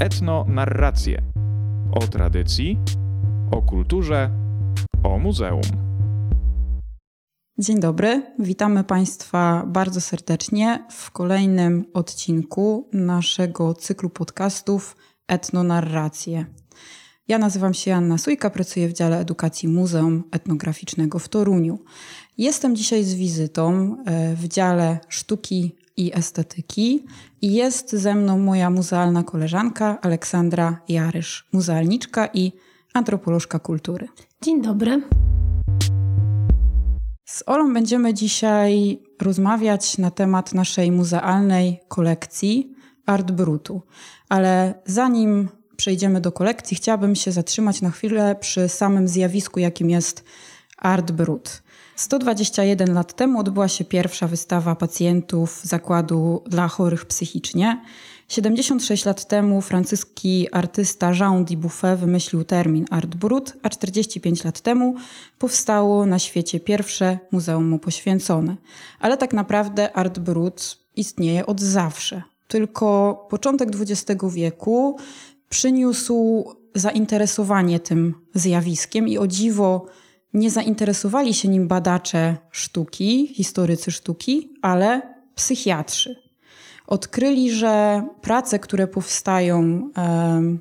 Etno-narracje o tradycji, o kulturze, o muzeum. Dzień dobry, witamy Państwa bardzo serdecznie w kolejnym odcinku naszego cyklu podcastów Etnonarracje. Ja nazywam się Anna Sujka, pracuję w dziale edukacji Muzeum Etnograficznego w Toruniu. Jestem dzisiaj z wizytą e, w dziale sztuki i estetyki i jest ze mną moja muzealna koleżanka Aleksandra Jarysz, muzealniczka i antropolożka kultury. Dzień dobry. Z Olą będziemy dzisiaj rozmawiać na temat naszej muzealnej kolekcji Art Brutu. Ale zanim przejdziemy do kolekcji, chciałabym się zatrzymać na chwilę przy samym zjawisku, jakim jest Art Brut. 121 lat temu odbyła się pierwsza wystawa pacjentów zakładu dla chorych psychicznie. 76 lat temu francuski artysta Jean Dubuffet wymyślił termin Art Brut, a 45 lat temu powstało na świecie pierwsze muzeum mu poświęcone. Ale tak naprawdę Art Brut istnieje od zawsze. Tylko początek XX wieku przyniósł zainteresowanie tym zjawiskiem i o dziwo nie zainteresowali się nim badacze sztuki, historycy sztuki, ale psychiatrzy. Odkryli, że prace, które powstają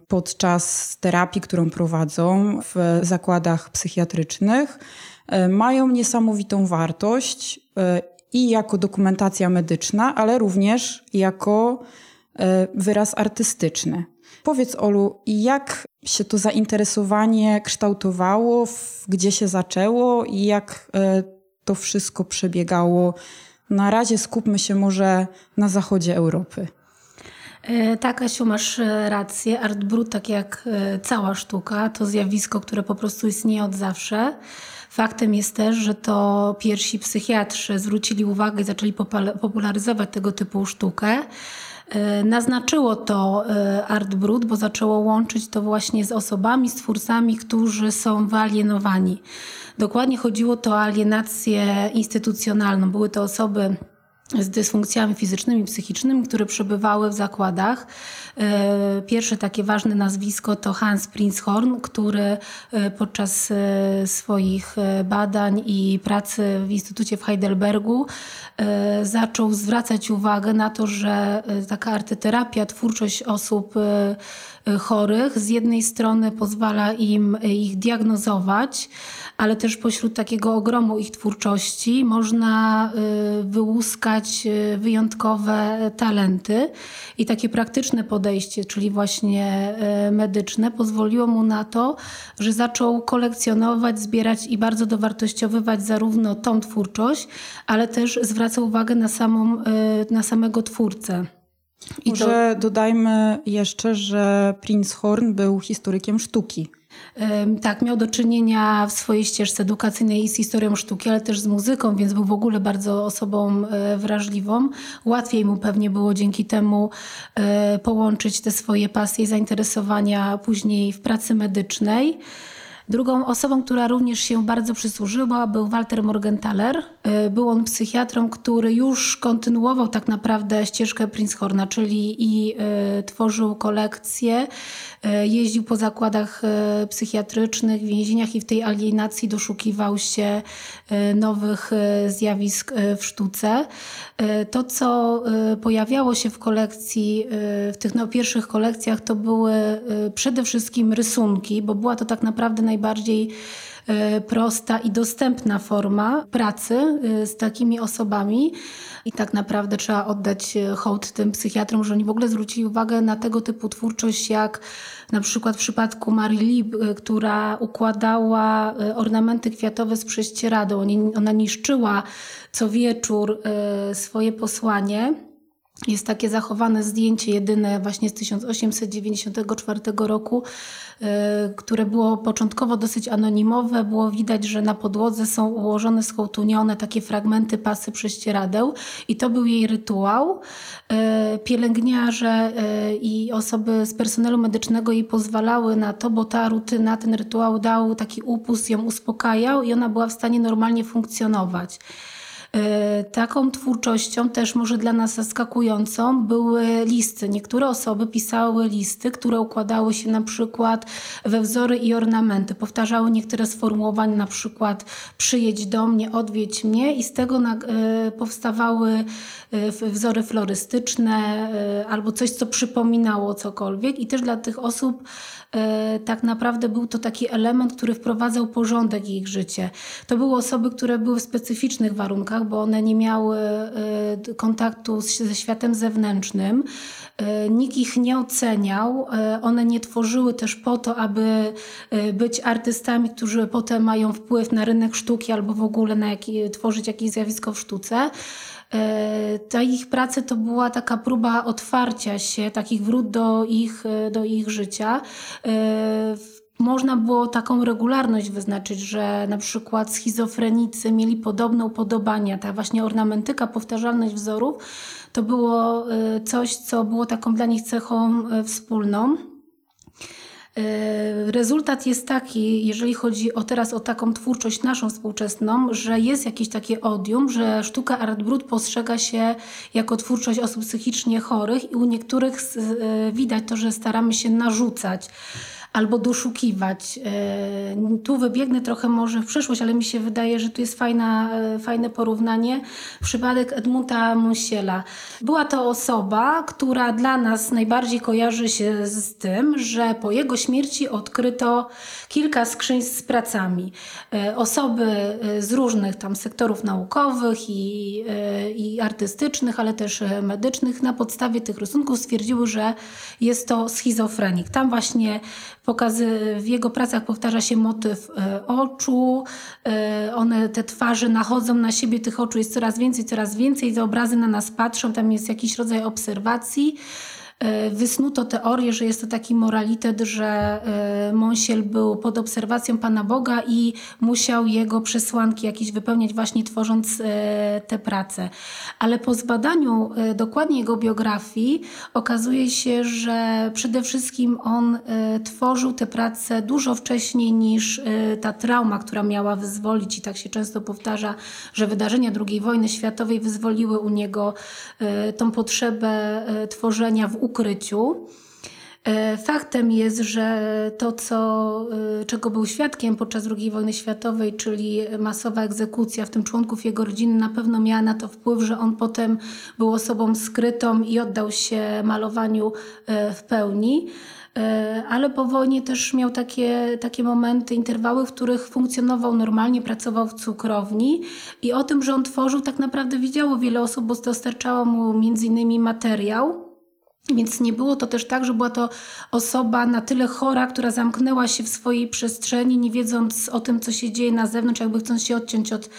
podczas terapii, którą prowadzą w zakładach psychiatrycznych, mają niesamowitą wartość e, i jako dokumentacja medyczna, ale również jako e, wyraz artystyczny. Powiedz, Olu, jak się to zainteresowanie kształtowało, gdzie się zaczęło i jak e, to wszystko przebiegało? Na razie skupmy się może na zachodzie Europy. E, tak, Asiu, masz e, rację. Art brut, tak jak cała sztuka, to zjawisko, które po prostu istnieje od zawsze. Faktem jest też, że to pierwsi psychiatrzy zwrócili uwagę i zaczęli popularyzować tego typu sztukę. E, naznaczyło to e, Art Brut, bo zaczęło łączyć to właśnie z osobami, z twórcami, którzy są wyalienowani. Dokładnie chodziło to o alienację instytucjonalną. Były to osoby z dysfunkcjami fizycznymi, psychicznymi, które przebywały w zakładach. E, pierwsze takie ważne nazwisko to Hans Prinzhorn, który e, podczas e, swoich badań i pracy w Instytucie w Heidelbergu zaczął zwracać uwagę na to, że taka artyterapia, twórczość osób chorych z jednej strony pozwala im ich diagnozować, ale też pośród takiego ogromu ich twórczości można wyłuskać wyjątkowe talenty i takie praktyczne podejście czyli właśnie e, medyczne, pozwoliło mu na to, że zaczął kolekcjonować, zbierać i bardzo dowartościowywać zarówno tą twórczość, ale też zwraca uwagę na, samą, e, na samego twórcę. I Może to... dodajmy jeszcze, że Prince Horn był historykiem sztuki. Tak, miał do czynienia w swojej ścieżce edukacyjnej z historią sztuki, ale też z muzyką, więc był w ogóle bardzo osobą e, wrażliwą. Łatwiej mu pewnie było dzięki temu e, połączyć te swoje pasje i zainteresowania później w pracy medycznej. Drugą osobą, która również się bardzo przysłużyła, był Walter Morgenthaler. E, był on psychiatrą, który już kontynuował tak naprawdę ścieżkę Prinzhorna, czyli i y, tworzył kolekcje, y, jeździł po zakładach psychiatrycznych, więzieniach i w tej alienacji doszukiwał się nowych zjawisk w sztuce. To, co pojawiało się w kolekcji, w tych no, pierwszych kolekcjach, to były przede wszystkim rysunki, bo była to tak naprawdę naj najbardziej e, prosta i dostępna forma pracy e, z takimi osobami. I tak naprawdę trzeba oddać e, hołd tym psychiatrom, że oni w ogóle zwrócili uwagę na tego typu twórczość, jak na przykład w przypadku Marii Lib, która układała ornamenty kwiatowe z prześcieradą. Ona niszczyła co wieczór swoje posłanie jest takie zachowane zdjęcie, jedyne właśnie z 1894 roku, e, które było początkowo dosyć anonimowe. Było widać, że na podłodze są ułożone, skołtunione takie fragmenty pasy prześcieradeł i to był jej rytuał. E, pielęgniarze e, i osoby z personelu medycznego jej pozwalały na to, bo ta rutyna, ten rytuał dał taki upust, ją uspokajał i ona była w stanie normalnie funkcjonować. E, taką twórczością też może dla nas zaskakującą były listy. Niektóre osoby pisały listy, które układały się na przykład we wzory i ornamenty. Powtarzały niektóre sformułowania, na przykład przyjedź do mnie, odwiedź mnie i z tego e, powstawały wzory florystyczne albo coś, co przypominało cokolwiek i też dla tych osób E, tak naprawdę był to taki element, który wprowadzał porządek w ich życie. To były osoby, które były w specyficznych warunkach, bo one nie miały e, kontaktu ze światem zewnętrznym. E, nikt ich nie oceniał. One nie tworzyły też po to, aby być artystami, którzy potem mają wpływ na rynek sztuki albo w ogóle na tworzyć jakieś zjawisko w sztuce. E, ta ich praca to była taka próba otwarcia się, takich wrót do ich, e, do ich życia. Można było taką regularność wyznaczyć, że na przykład schizofrenicy mieli podobne upodobania, ta właśnie ornamentyka, powtarzalność wzorów, to było coś, co było taką dla nich cechą wspólną. E, rezultat jest taki, jeżeli chodzi o teraz o taką twórczość naszą współczesną, że jest jakieś takie odium, że sztuka Art Brut postrzega się jako twórczość osób psychicznie chorych i u niektórych widać to, że staramy się narzucać albo doszukiwać. E, tu wybiegnę trochę może w przyszłość, ale mi się wydaje, że tu jest fajna, e, fajne porównanie. Przypadek Edmunda Monsiela. Była to osoba, która dla nas najbardziej kojarzy się z tym, że po jego śmierci odkryto kilka skrzyń z pracami. E, osoby z różnych tam sektorów naukowych i, i artystycznych, ale też medycznych na podstawie tych rysunków stwierdziły, że jest to schizofrenik. Tam właśnie Pokazy, w jego pracach powtarza się motyw e, oczu, e, one, te twarze nachodzą na siebie, tych oczu jest coraz więcej, coraz więcej, te obrazy na nas patrzą, tam jest jakiś rodzaj obserwacji. E, wysnuto teorię, że jest to taki moralitet, że e, Monsiel był pod obserwacją Pana Boga i musiał jego przesłanki jakieś wypełniać właśnie tworząc e, te prace. Ale po zbadaniu dokładnie jego biografii okazuje się, że przede wszystkim on tworzył te prace dużo wcześniej niż ta trauma, która miała wyzwolić i tak się często powtarza, że wydarzenia II wojny światowej wyzwoliły u niego tą potrzebę tworzenia w ukryciu. E, faktem jest, że to, co, e, czego był świadkiem podczas II wojny światowej, czyli masowa egzekucja, w tym członków jego rodziny, na pewno miała na to wpływ, że on potem był osobą skrytą i oddał się malowaniu e, w pełni. Ale po wojnie też miał takie, takie momenty, interwały, w których funkcjonował normalnie, pracował w cukrowni i o tym, że on tworzył, tak naprawdę widziało wiele osób, bo dostarczało mu między innymi materiał więc nie było to też tak, że była to osoba na tyle chora, która zamknęła się w swojej przestrzeni, nie wiedząc o tym, co się dzieje na zewnątrz, jakby chcąc się odciąć od,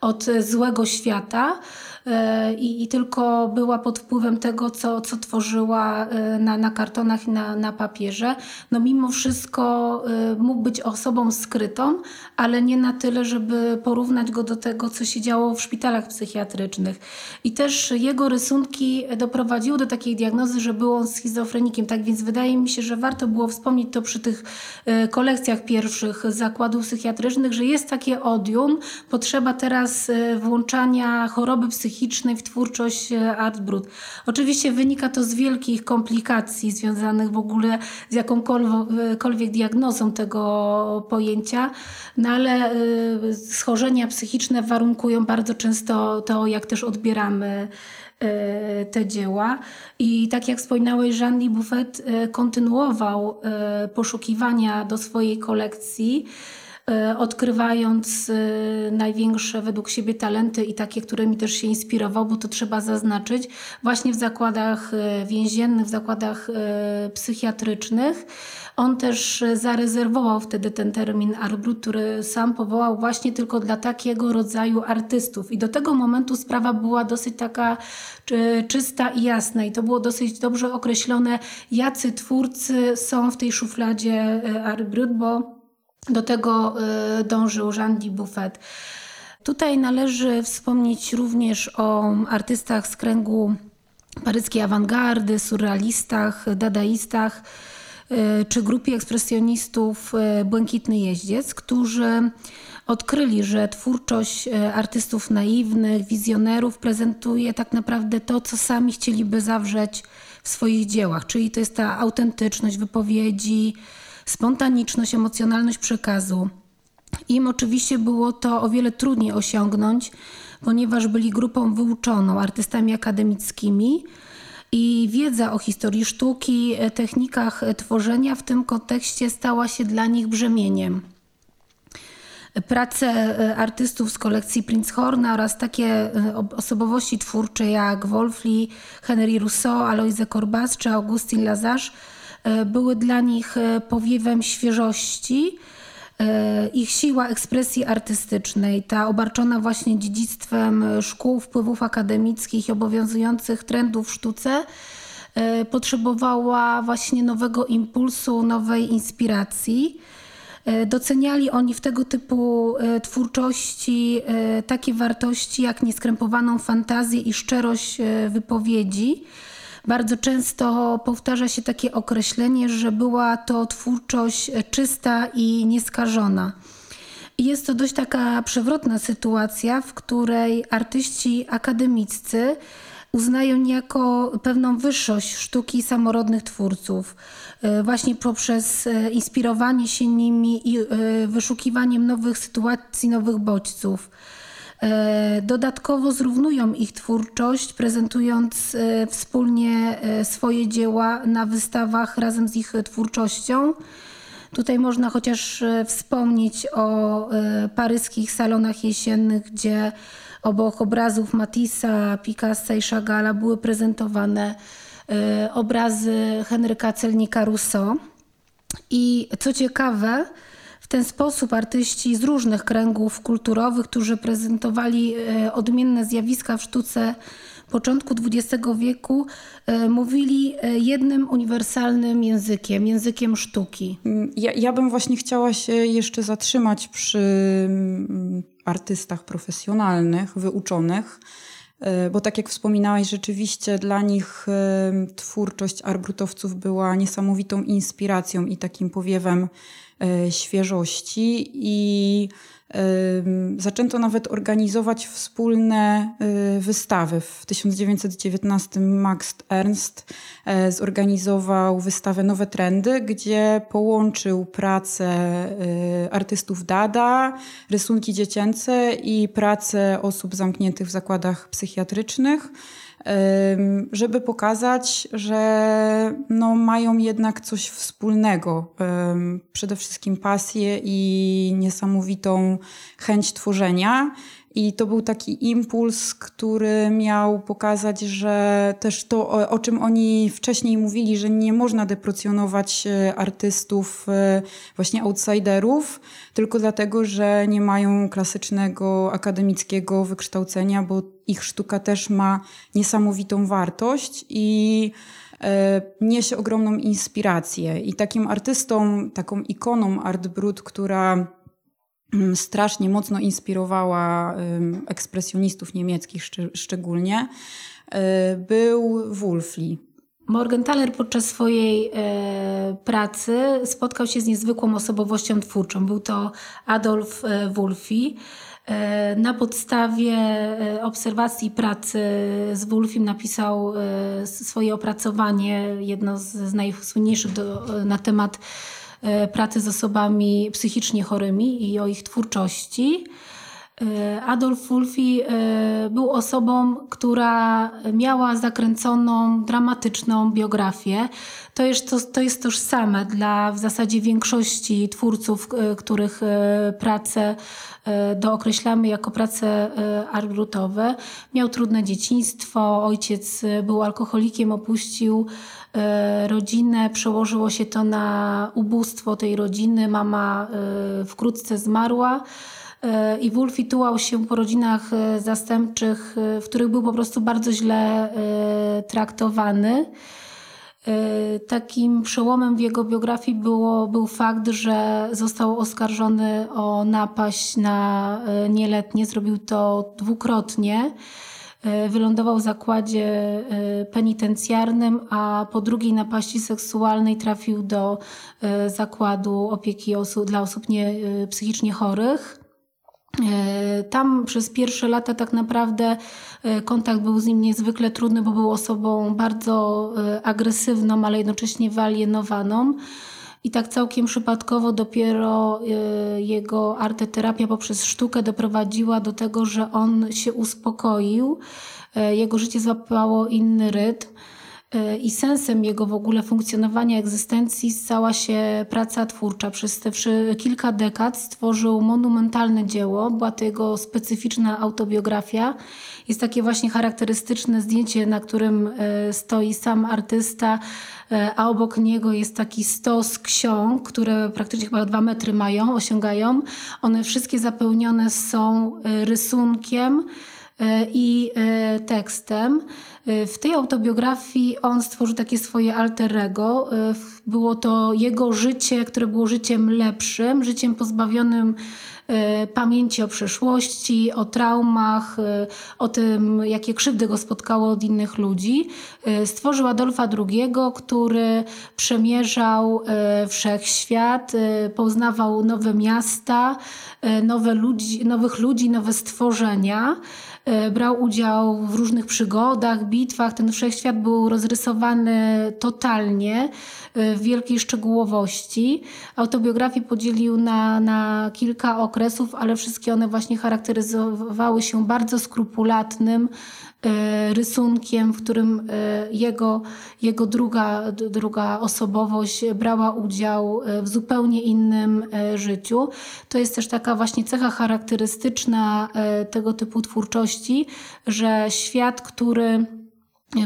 od złego świata. E, i, i, tylko była pod wpływem tego, co, co tworzyła e, na, na kartonach i na, na papierze. No mimo wszystko e, mógł być osobą skrytą, ale nie na tyle, żeby porównać go do tego, co się działo w szpitalach psychiatrycznych. I też jego rysunki doprowadziły do takiej diagnozy, że był on schizofrenikiem. Tak więc wydaje mi się, że warto było wspomnieć to przy tych kolekcjach pierwszych zakładów psychiatrycznych, że jest takie odium, potrzeba teraz włączania choroby psychiatrycznej psychicznej w twórczość e, Art Brut. Oczywiście wynika to z wielkich komplikacji związanych w ogóle z jakąkolwiek diagnozą tego pojęcia, no ale e, schorzenia psychiczne warunkują bardzo często to, jak też odbieramy e, te dzieła. I tak jak wspominałeś, Jean Buffet kontynuował poszukiwania do swojej kolekcji. E, odkrywając e, największe według siebie talenty i takie, którymi też się inspirował, bo to trzeba zaznaczyć, właśnie w zakładach e, więziennych, w zakładach psychiatrycznych. On też zarezerwował wtedy ten termin arbrut, który sam powołał właśnie tylko dla takiego rodzaju artystów. I do tego momentu sprawa była dosyć taka czysta i jasna. I to było dosyć dobrze określone, jacy twórcy są w tej szufladzie arbrut, bo do tego y, dążył Jean Buffet. Tutaj należy wspomnieć również o artystach z kręgu paryskiej awangardy, surrealistach, dadaistach, czy grupie ekspresjonistów Błękitny Jeździec, którzy odkryli, że twórczość artystów naiwnych, wizjonerów prezentuje tak naprawdę to, co sami chcieliby zawrzeć w swoich dziełach, czyli to jest ta autentyczność wypowiedzi, spontaniczność, emocjonalność przekazu. Im oczywiście było to o wiele trudniej osiągnąć, ponieważ byli grupą wyuczoną, artystami akademickimi i wiedza o historii sztuki, technikach tworzenia w tym kontekście stała się dla nich brzemieniem. Prace e, artystów z kolekcji Prinzhorna oraz takie e, osobowości twórcze jak Wolfli, Henry Rousseau, Aloise Corbas czy Augustin Lazarze e, były dla nich powiewem świeżości. Ich siła ekspresji artystycznej, ta obarczona właśnie dziedzictwem szkół, wpływów akademickich i obowiązujących trendów w sztuce, potrzebowała właśnie nowego impulsu, nowej inspiracji. E, doceniali oni w tego typu e, twórczości e, takie wartości jak nieskrępowaną fantazję i szczerość wypowiedzi. Bardzo często powtarza się takie określenie, że była to twórczość czysta i nieskażona. Jest to dość taka przewrotna sytuacja, w której artyści akademiccy uznają niejako pewną wyższość sztuki samorodnych twórców. E, właśnie poprzez e, inspirowanie się nimi i e, wyszukiwaniem nowych sytuacji, nowych bodźców. Dodatkowo zrównują ich twórczość, prezentując wspólnie swoje dzieła na wystawach razem z ich twórczością. Tutaj można chociaż wspomnieć o paryskich salonach jesiennych, gdzie obok obrazów Matissa, Picassa i Chagalla były prezentowane obrazy Henryka Celnika Rousseau. I co ciekawe, ten sposób artyści z różnych kręgów kulturowych, którzy prezentowali y, odmienne zjawiska w sztuce początku XX wieku, y, mówili jednym uniwersalnym językiem, językiem sztuki. Ja, ja bym właśnie chciała się jeszcze zatrzymać przy mm, artystach profesjonalnych, wyuczonych E, bo tak jak wspominałaś, rzeczywiście dla nich e, twórczość arbrutowców była niesamowitą inspiracją i takim powiewem e, świeżości i Zaczęto nawet organizować wspólne y, wystawy. W 1919 Max Ernst e, zorganizował wystawę Nowe Trendy, gdzie połączył pracę artystów Dada, rysunki dziecięce i pracę osób zamkniętych w zakładach psychiatrycznych żeby pokazać, że no, mają jednak coś wspólnego. Przede wszystkim pasję i niesamowitą chęć tworzenia. I to był taki impuls, który miał pokazać, że też to, o, czym oni wcześniej mówili, że nie można deprecjonować e, artystów, e, właśnie outsiderów, tylko dlatego, że nie mają klasycznego akademickiego wykształcenia, bo ich sztuka też ma niesamowitą wartość i e, niesie ogromną inspirację. I takim artystą, taką ikoną Art Brut, która strasznie mocno inspirowała ekspresjonistów niemieckich szczególnie, y, był Wulfli. Morgenthaler podczas swojej e, pracy spotkał się z niezwykłą osobowością twórczą. Był to Adolf e, Wulfi. E, na podstawie obserwacji pracy z Wulfim napisał swoje opracowanie, jedno z najsłynniejszych do, na temat pracy z osobami psychicznie chorymi i o ich twórczości. E, Adolf Fulfi e, był osobą, która miała zakręconą, dramatyczną biografię. To jest, to, to jest tożsame dla w zasadzie większości twórców, których prace dookreślamy jako prace arbrutowe. Miał trudne dzieciństwo, ojciec był alkoholikiem, opuścił E, rodzinę, przełożyło się to na ubóstwo tej rodziny. Mama e, wkrótce zmarła. E, I Wolfi tułał się po rodzinach zastępczych, w których był po prostu bardzo źle traktowany. Takim przełomem w jego biografii było, był fakt, że został oskarżony o napaść na nieletnie. Zrobił to dwukrotnie. Wylądował w zakładzie penitencjarnym, a po drugiej napaści seksualnej trafił do zakładu opieki osób, dla osób nie, psychicznie chorych. E, tam przez pierwsze lata tak naprawdę e, kontakt był z nim niezwykle trudny, bo był osobą bardzo e, agresywną, ale jednocześnie wyalienowaną. I tak całkiem przypadkowo dopiero jego arteterapia poprzez sztukę doprowadziła do tego, że on się uspokoił. Jego życie złapało inny rytm. E, i sensem jego w ogóle funkcjonowania egzystencji stała się praca twórcza. Przez te kilka dekad stworzył monumentalne dzieło, była to jego specyficzna autobiografia. Jest takie właśnie charakterystyczne zdjęcie, na którym stoi sam artysta, a obok niego jest taki stos ksiąg, które praktycznie chyba dwa metry mają, osiągają. One wszystkie zapełnione są rysunkiem i tekstem. W tej autobiografii on stworzył takie swoje alter ego. Było to jego życie, które było życiem lepszym, życiem pozbawionym e, pamięci o przeszłości, o traumach, e, o tym, jakie krzywdy go spotkało od innych ludzi. E, stworzył Adolfa II, który przemierzał wszechświat, poznawał nowe miasta, nowe ludzi, nowych ludzi, nowe stworzenia. E, brał udział w różnych przygodach, bitwach. Ten wszechświat był rozrysowany totalnie, e, w wielkiej szczegółowości. Autobiografię podzielił na, na kilka okresów, ale wszystkie one właśnie charakteryzowały się bardzo skrupulatnym, rysunkiem, w którym e, jego, jego druga, druga osobowość brała udział e, w zupełnie innym życiu. To jest też taka właśnie cecha charakterystyczna tego typu twórczości, że świat, który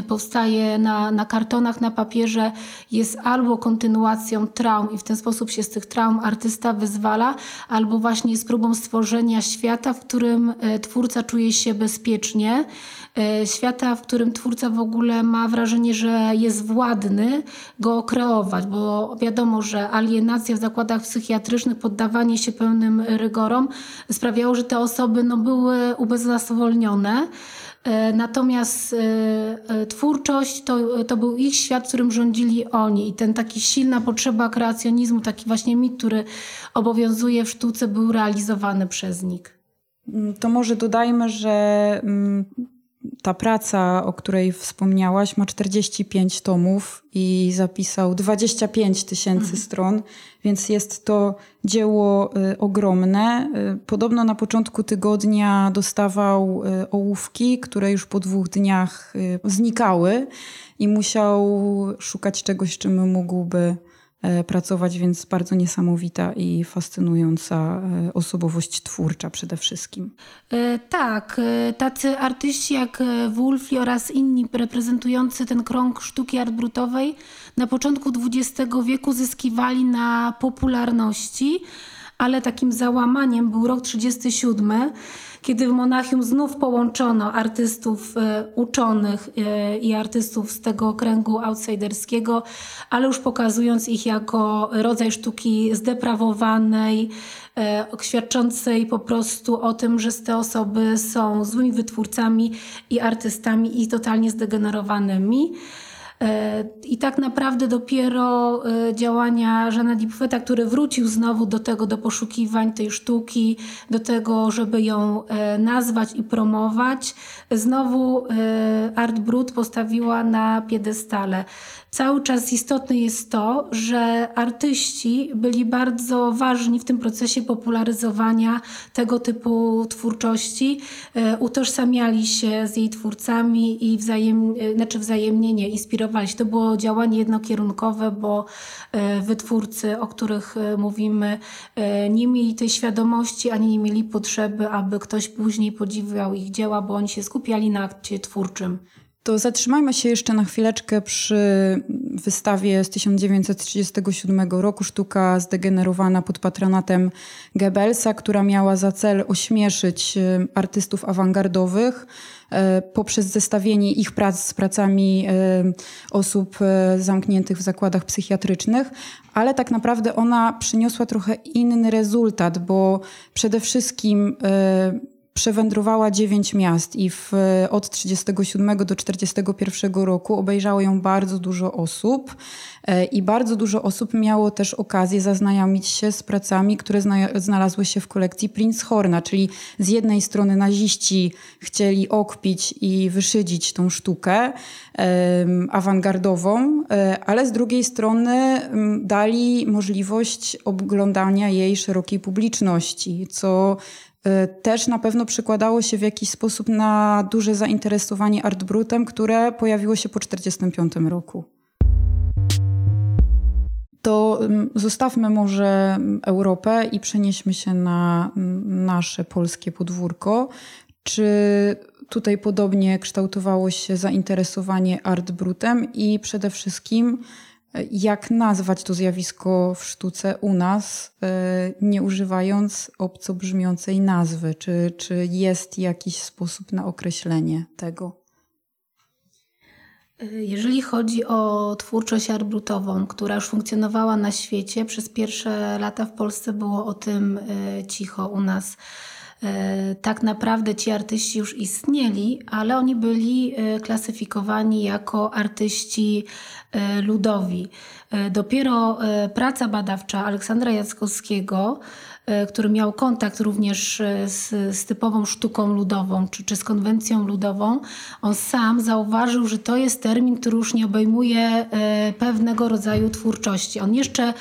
powstaje na, na kartonach, na papierze, jest albo kontynuacją traum i w ten sposób się z tych traum artysta wyzwala, albo właśnie jest próbą stworzenia świata, w którym twórca czuje się bezpiecznie, E, świata, w którym twórca w ogóle ma wrażenie, że jest władny go kreować, bo wiadomo, że alienacja w zakładach psychiatrycznych, poddawanie się pełnym rygorom sprawiało, że te osoby no, były ubezwłasnowolnione. E, natomiast e, twórczość to, to był ich świat, którym rządzili oni. I ten taki silna potrzeba kreacjonizmu, taki właśnie mit, który obowiązuje w sztuce, był realizowany przez nich. To może dodajmy, że mm, ta praca, o której wspomniałaś, ma 45 tomów i zapisał 25 tysięcy mhm. stron, więc jest to dzieło y, ogromne. Y, podobno na początku tygodnia dostawał y, ołówki, które już po dwóch dniach znikały i musiał szukać czegoś, czym mógłby pracować, więc bardzo niesamowita i fascynująca e, osobowość twórcza przede wszystkim. E, tak, tacy artyści jak Wolfi oraz inni reprezentujący ten krąg sztuki artbrutowej na początku XX wieku zyskiwali na popularności, ale takim załamaniem był rok 1937 kiedy w Monachium znów połączono artystów e, uczonych e, i artystów z tego kręgu outsiderskiego, ale już pokazując ich jako rodzaj sztuki zdeprawowanej, e, świadczącej po prostu o tym, że te osoby są złymi wytwórcami i artystami i totalnie zdegenerowanymi. E, I tak naprawdę dopiero e, działania Żana Dipfeta, który wrócił znowu do tego, do poszukiwań tej sztuki, do tego, żeby ją e, nazwać i promować, znowu Art Brut postawiła na piedestale. Cały czas istotne jest to, że artyści byli bardzo ważni w tym procesie popularyzowania tego typu twórczości, utożsamiali się z jej twórcami i wzajem, znaczy wzajemnie nie inspirowali się. To było działanie jednokierunkowe, bo e, wytwórcy, o których e, mówimy, e, nie mieli tej świadomości, ani nie mieli potrzeby, aby ktoś później podziwiał ich dzieła, bo oni się skupiali na akcie twórczym. To zatrzymajmy się jeszcze na chwileczkę przy wystawie z 1937 roku, sztuka zdegenerowana pod patronatem Goebbelsa, która miała za cel ośmieszyć y, artystów awangardowych y, poprzez zestawienie ich prac z pracami y, osób zamkniętych w zakładach psychiatrycznych, ale tak naprawdę ona przyniosła trochę inny rezultat, bo przede wszystkim przewędrowała dziewięć miast i w, od 37 do 41 roku obejrzało ją bardzo dużo osób e, i bardzo dużo osób miało też okazję zaznajomić się z pracami, które znalazły się w kolekcji Prince Horna, czyli z jednej strony naziści chcieli okpić i wyszydzić tą sztukę um, awangardową, e, ale z drugiej strony dali możliwość oglądania jej szerokiej publiczności, co też na pewno przekładało się w jakiś sposób na duże zainteresowanie Artbrutem, które pojawiło się po 1945 roku. To mm, zostawmy może mm, Europę i przenieśmy się na mm, nasze polskie podwórko. Czy tutaj podobnie kształtowało się zainteresowanie Artbrutem i przede wszystkim jak nazwać to zjawisko w sztuce u nas, e, nie używając obco brzmiącej nazwy? Czy, czy jest jakiś sposób na określenie tego? Jeżeli chodzi o twórczość arbrutową, która już funkcjonowała na świecie, przez pierwsze lata w Polsce było o tym e, cicho u nas. E, tak naprawdę ci artyści już istnieli, ale oni byli klasyfikowani jako artyści E, ludowi. E, dopiero e, praca badawcza Aleksandra Jackowskiego, który miał kontakt również z, z, typową sztuką ludową czy, czy z konwencją ludową, on sam zauważył, że to jest termin, który już nie obejmuje pewnego rodzaju twórczości. On jeszcze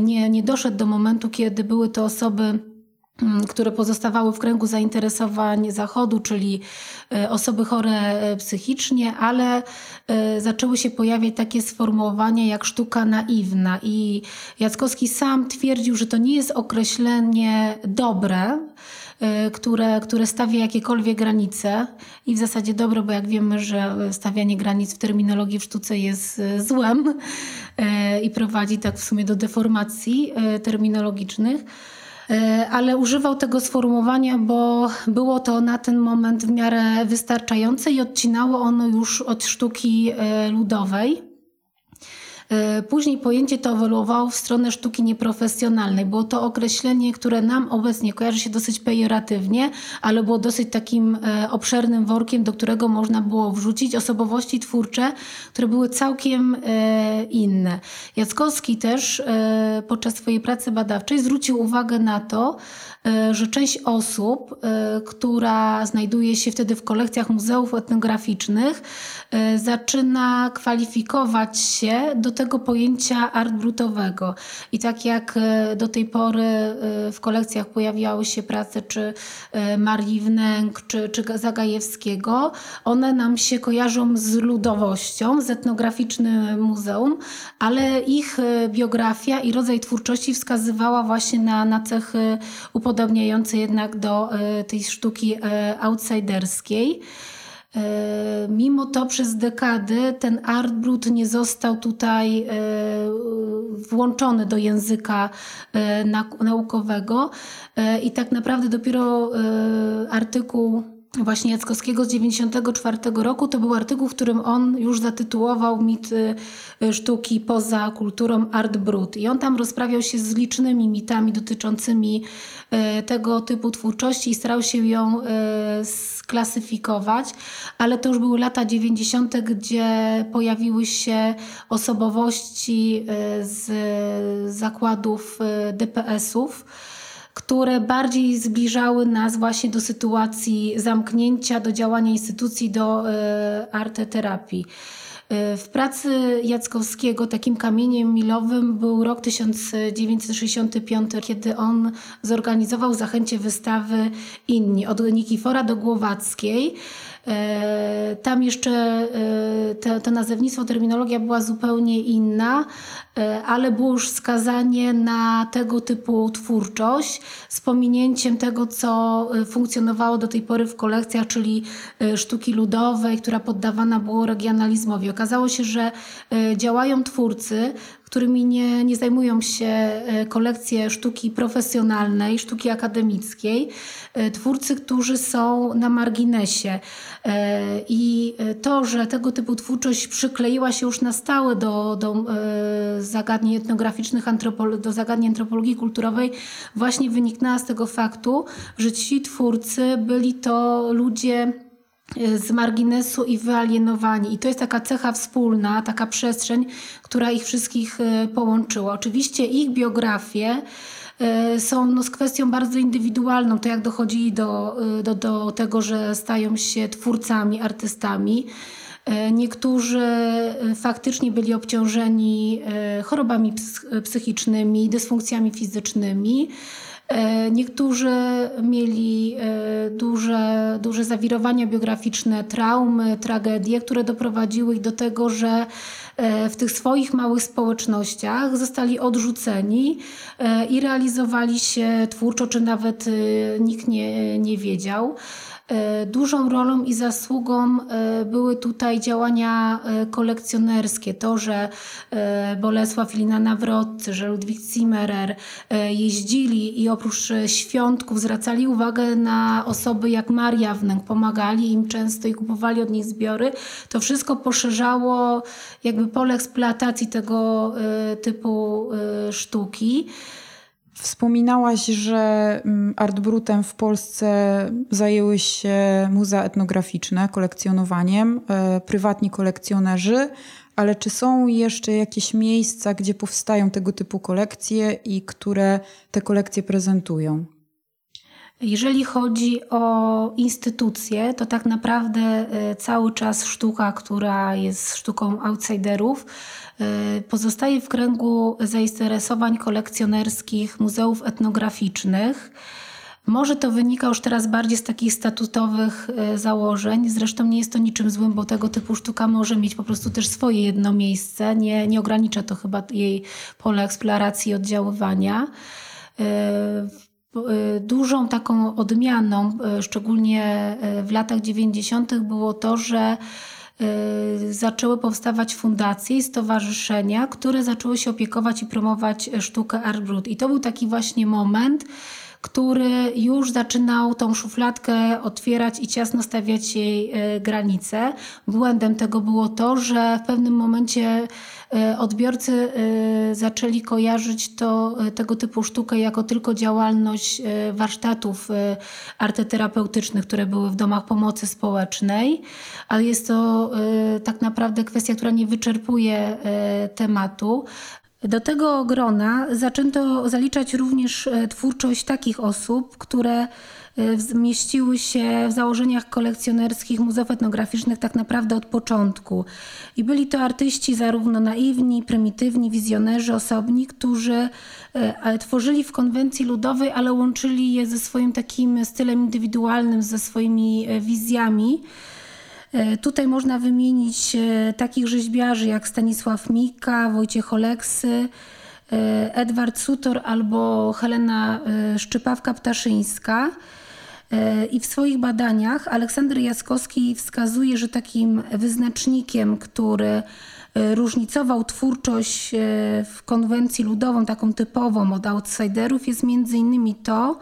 nie, nie doszedł do momentu, kiedy były to osoby które pozostawały w kręgu zainteresowań Zachodu, czyli e, osoby chore e, psychicznie, ale e, zaczęły się pojawiać takie sformułowania jak sztuka naiwna. I Jackowski sam twierdził, że to nie jest określenie dobre, które, które stawia jakiekolwiek granice i w zasadzie dobre, bo jak wiemy, że stawianie granic w terminologii w sztuce jest złem i prowadzi tak w sumie do deformacji terminologicznych ale używał tego sformułowania, bo było to na ten moment w miarę wystarczające i odcinało ono już od sztuki e, ludowej. E, później pojęcie to ewoluowało w stronę sztuki nieprofesjonalnej. Było to określenie, które nam obecnie kojarzy się dosyć pejoratywnie, ale było dosyć takim e, obszernym workiem, do którego można było wrzucić osobowości twórcze, które były całkiem e, inne. Jackowski też podczas swojej pracy badawczej zwrócił uwagę na to, że część osób, która znajduje się wtedy w kolekcjach muzeów etnograficznych, zaczyna kwalifikować się do tego pojęcia art brutowego. I tak jak e, do tej pory e, w kolekcjach pojawiały się prace czy e, Marii Wnęk, czy, czy Zagajewskiego, one nam się kojarzą z ludowością, z etnograficznym muzeum, ale ich biografia i rodzaj twórczości wskazywała właśnie na, na cechy upodobniające jednak do tej sztuki outsiderskiej. E, mimo to przez dekady ten art brut nie został tutaj e, włączony do języka e, naukowego i tak naprawdę dopiero artykuł właśnie Jackowskiego z 94 roku. To był artykuł, w którym on już zatytułował mit sztuki poza kulturą Art Brut. I on tam rozprawiał się z licznymi mitami dotyczącymi tego typu twórczości i starał się ją sklasyfikować, ale to już były lata 90., gdzie pojawiły się osobowości z zakładów DPS-ów które bardziej zbliżały nas właśnie do sytuacji zamknięcia, do działania instytucji, do e, arteterapii. E, w pracy Jackowskiego takim kamieniem milowym był rok 1965, kiedy on zorganizował zachęcie wystawy Inni od Nikifora do Głowackiej. E, tam jeszcze e, to, nazewnictwo, terminologia była zupełnie inna, e, ale było już wskazanie na tego typu twórczość z pominięciem tego, co funkcjonowało do tej pory w kolekcjach, czyli sztuki ludowej, która poddawana było regionalizmowi. Okazało się, że działają twórcy, którymi nie, nie zajmują się kolekcje sztuki profesjonalnej, sztuki akademickiej, twórcy, którzy są na marginesie. I to, że tego typu twórczość przykleiła się już na stałe do, do zagadnień etnograficznych, do zagadnień antropologii kulturowej, właśnie wyniknęła z tego faktu, że ci twórcy byli to ludzie e, z marginesu i wyalienowani. I to jest taka cecha wspólna, taka przestrzeń, która ich wszystkich e, połączyła. Oczywiście ich biografie e, są no, z kwestią bardzo indywidualną, to jak dochodzili do, do, do tego, że stają się twórcami, artystami. Niektórzy faktycznie byli obciążeni chorobami psychicznymi, dysfunkcjami fizycznymi. E, niektórzy mieli e, duże, duże zawirowania biograficzne, traumy, tragedie, które doprowadziły ich do tego, że e, w tych swoich małych społecznościach zostali odrzuceni i realizowali się twórczo, czy nawet nikt nie, nie wiedział. E, dużą rolą i zasługą e, były tutaj działania e, kolekcjonerskie. To, że Bolesław Lina Nawrotcy, że Ludwik Zimmerer jeździli i oprócz świątków zwracali uwagę na osoby jak Maria Wnęk, pomagali im często i kupowali od nich zbiory, to wszystko poszerzało jakby pole eksploatacji tego typu sztuki. Wspominałaś, że mm, artbrutem w Polsce zajęły się muzea etnograficzne kolekcjonowaniem, e, prywatni kolekcjonerzy, ale czy są jeszcze jakieś miejsca, gdzie powstają tego typu kolekcje i które te kolekcje prezentują? Jeżeli chodzi o instytucje, to tak naprawdę e, cały czas sztuka, która jest sztuką outsiderów, e, pozostaje w kręgu zainteresowań kolekcjonerskich muzeów etnograficznych. Może to wynika już teraz bardziej z takich statutowych e, założeń. Zresztą nie jest to niczym złym, bo tego typu sztuka może mieć po prostu też swoje jedno miejsce. Nie, nie ogranicza to chyba jej pole eksploracji i oddziaływania. Y, dużą taką odmianą, y, szczególnie y, w latach 90., było to, że zaczęły powstawać fundacje i stowarzyszenia, które zaczęły się opiekować i promować sztukę Art Brut. I to był taki właśnie moment, który już zaczynał tą szufladkę otwierać i ciasno stawiać jej granice. Błędem tego było to, że w pewnym momencie E, odbiorcy e, zaczęli kojarzyć to, e, tego typu sztukę jako tylko działalność warsztatów arteterapeutycznych, które były w domach pomocy społecznej, ale jest to tak naprawdę kwestia, która nie wyczerpuje tematu. Do tego grona zaczęto zaliczać również twórczość takich osób, które Y, zmieściły się w założeniach kolekcjonerskich muzeów etnograficznych tak naprawdę od początku. I byli to artyści zarówno naiwni, prymitywni, wizjonerzy, osobni, którzy y, tworzyli w konwencji ludowej, ale łączyli je ze swoim takim stylem indywidualnym, ze swoimi wizjami. Tutaj można wymienić takich rzeźbiarzy jak Stanisław Mika, Wojciech Oleksy, Edward Sutor albo Helena Szczypawka-Ptaszyńska. E, I w swoich badaniach Aleksander Jaskowski wskazuje, że takim wyznacznikiem, który e, różnicował twórczość e, w konwencji ludową, taką typową od outsiderów, jest między innymi to,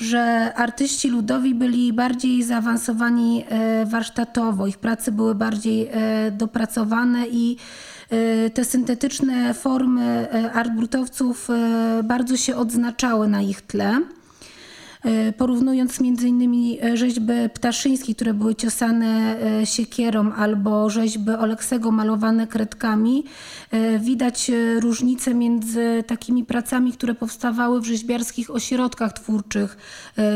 że artyści ludowi byli bardziej zaawansowani warsztatowo, ich prace były bardziej dopracowane i te syntetyczne formy artbrutowców bardzo się odznaczały na ich tle. E, porównując między innymi e, rzeźby ptaszyńskie, które były ciosane e, siekierą albo rzeźby Oleksego malowane kredkami, widać różnicę między takimi pracami, które powstawały w rzeźbiarskich ośrodkach twórczych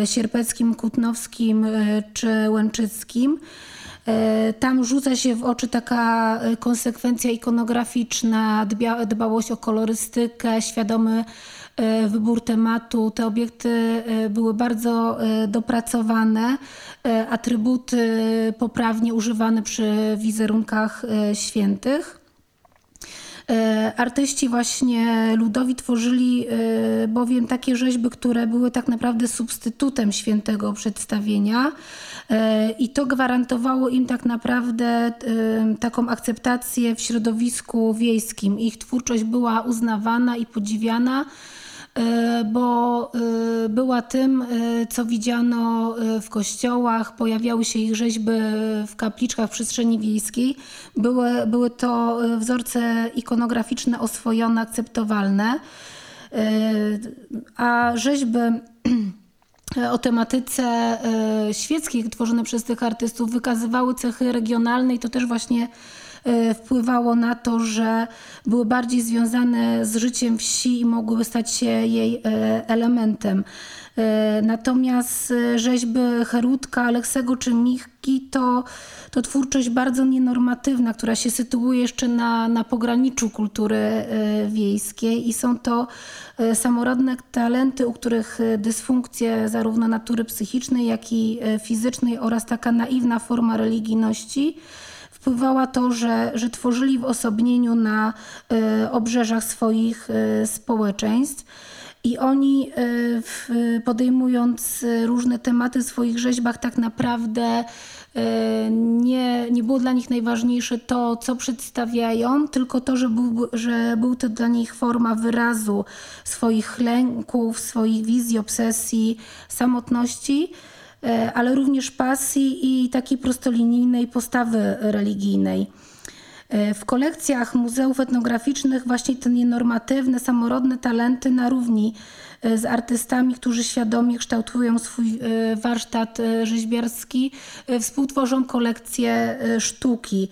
sierpeckim, kutnowskim czy łęczyckim. Tam rzuca się w oczy taka konsekwencja ikonograficzna, dbałość o kolorystykę, świadomy wybór tematu. Te obiekty e, były bardzo e, dopracowane, atrybuty poprawnie używane przy wizerunkach świętych. Artyści właśnie ludowi tworzyli bowiem takie rzeźby, które były tak naprawdę substytutem świętego przedstawienia i to gwarantowało im tak naprawdę taką akceptację w środowisku wiejskim. Ich twórczość była uznawana i podziwiana. E, bo e, była tym, e, co widziano w kościołach, pojawiały się ich rzeźby w kapliczkach w przestrzeni wiejskiej. Były, były to wzorce ikonograficzne oswojone, akceptowalne, a rzeźby o tematyce świeckiej tworzone przez tych artystów wykazywały cechy regionalne i to też właśnie wpływało na to, że były bardziej związane z życiem wsi i mogły stać się jej e, elementem. E, natomiast rzeźby Herutka, Aleksego czy Michki to, to twórczość bardzo nienormatywna, która się sytuuje jeszcze na, na pograniczu kultury wiejskiej i są to samorodne talenty, u których dysfunkcje zarówno natury psychicznej, jak i fizycznej oraz taka naiwna forma religijności wpływała to, że, że tworzyli w osobnieniu na y, obrzeżach swoich y, społeczeństw. I oni y, podejmując różne tematy w swoich rzeźbach, tak naprawdę nie, nie było dla nich najważniejsze to, co przedstawiają, tylko to, że był, że był to dla nich forma wyrazu swoich lęków, swoich wizji, obsesji, samotności. E, ale również pasji i takiej prostolinijnej postawy religijnej. E, w kolekcjach muzeów etnograficznych właśnie te nienormatywne, samorodne talenty na równi e, z artystami, którzy świadomie kształtują swój warsztat rzeźbiarski, współtworzą kolekcję sztuki.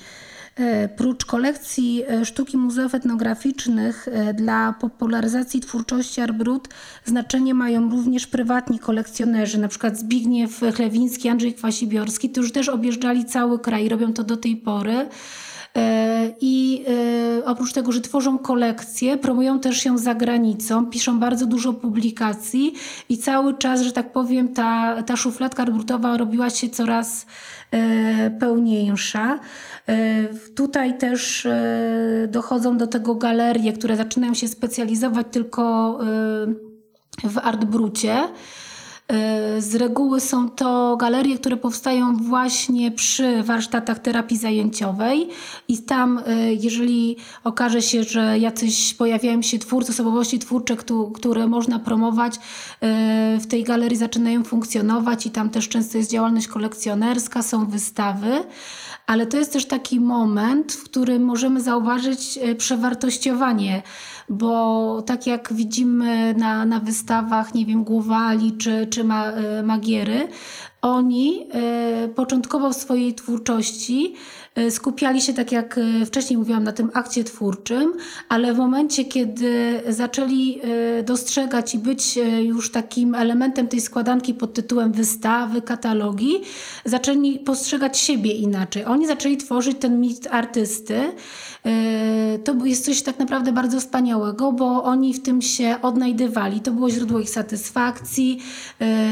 E, prócz kolekcji e, sztuki muzeów etnograficznych e, dla popularyzacji twórczości Arbrut znaczenie mają również prywatni kolekcjonerzy, na przykład Zbigniew Chlewiński, Andrzej Kwasibiorski, którzy też objeżdżali cały kraj, robią to do tej pory. I oprócz tego, że tworzą kolekcje, promują też się za granicą, piszą bardzo dużo publikacji i cały czas, że tak powiem, ta, ta szufladka arbrutowa robiła się coraz pełniejsza. E, tutaj też e, dochodzą do tego galerie, które zaczynają się specjalizować tylko e, w artbrucie. Z reguły są to galerie, które powstają właśnie przy warsztatach terapii zajęciowej i tam, jeżeli okaże się, że jacyś pojawiają się twórcy, osobowości twórcze, które można promować, w tej galerii zaczynają funkcjonować i tam też często jest działalność kolekcjonerska, są wystawy ale to jest też taki moment, w którym możemy zauważyć e, przewartościowanie, bo tak jak widzimy na, na wystawach, nie wiem, Głowali czy, czy e, Magiery, oni e, początkowo w swojej twórczości skupiali się, tak jak e, wcześniej mówiłam, na tym akcie twórczym, ale w momencie, kiedy zaczęli e, dostrzegać i być już takim elementem tej składanki pod tytułem wystawy, katalogi, zaczęli postrzegać siebie inaczej. Oni zaczęli tworzyć ten mit artysty. To jest coś tak naprawdę bardzo wspaniałego, bo oni w tym się odnajdywali. To było źródło ich satysfakcji.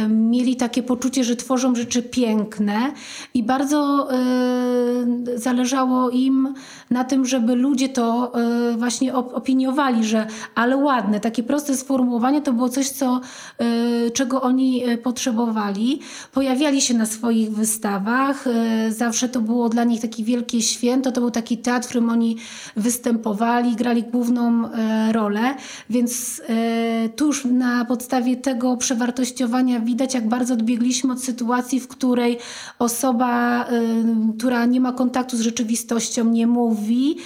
Mieli takie poczucie, że tworzą rzeczy piękne i bardzo zależało im na tym, żeby ludzie to e, właśnie opiniowali, że ale ładne, takie proste sformułowanie to było coś, co, e, czego oni e, potrzebowali. Pojawiali się na swoich wystawach, zawsze to było dla nich takie wielkie święto, to był taki teatr, w którym oni występowali, grali główną rolę, więc tuż na podstawie tego przewartościowania widać, jak bardzo odbiegliśmy od sytuacji, w której osoba, która nie ma kontaktu z rzeczywistością, nie mówi,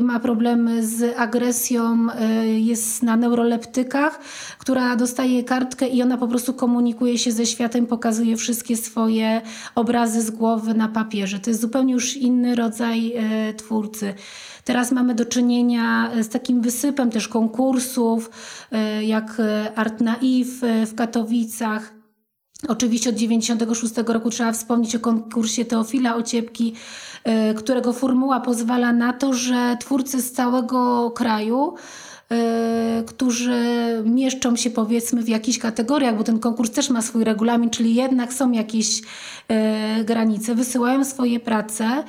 ma problemy z agresją, e, jest na neuroleptykach, która dostaje kartkę i ona po prostu komunikuje się ze światem, pokazuje wszystkie swoje obrazy z głowy na papierze. To jest zupełnie już inny rodzaj e, twórcy. Teraz mamy do czynienia z takim wysypem też konkursów, jak Art Naiv w Katowicach, Oczywiście od 1996 roku trzeba wspomnieć o konkursie Teofila Ociepki, e, którego formuła pozwala na to, że twórcy z całego kraju którzy mieszczą się powiedzmy w jakichś kategoriach, bo ten konkurs też ma swój regulamin, czyli jednak są jakieś granice, wysyłają swoje prace.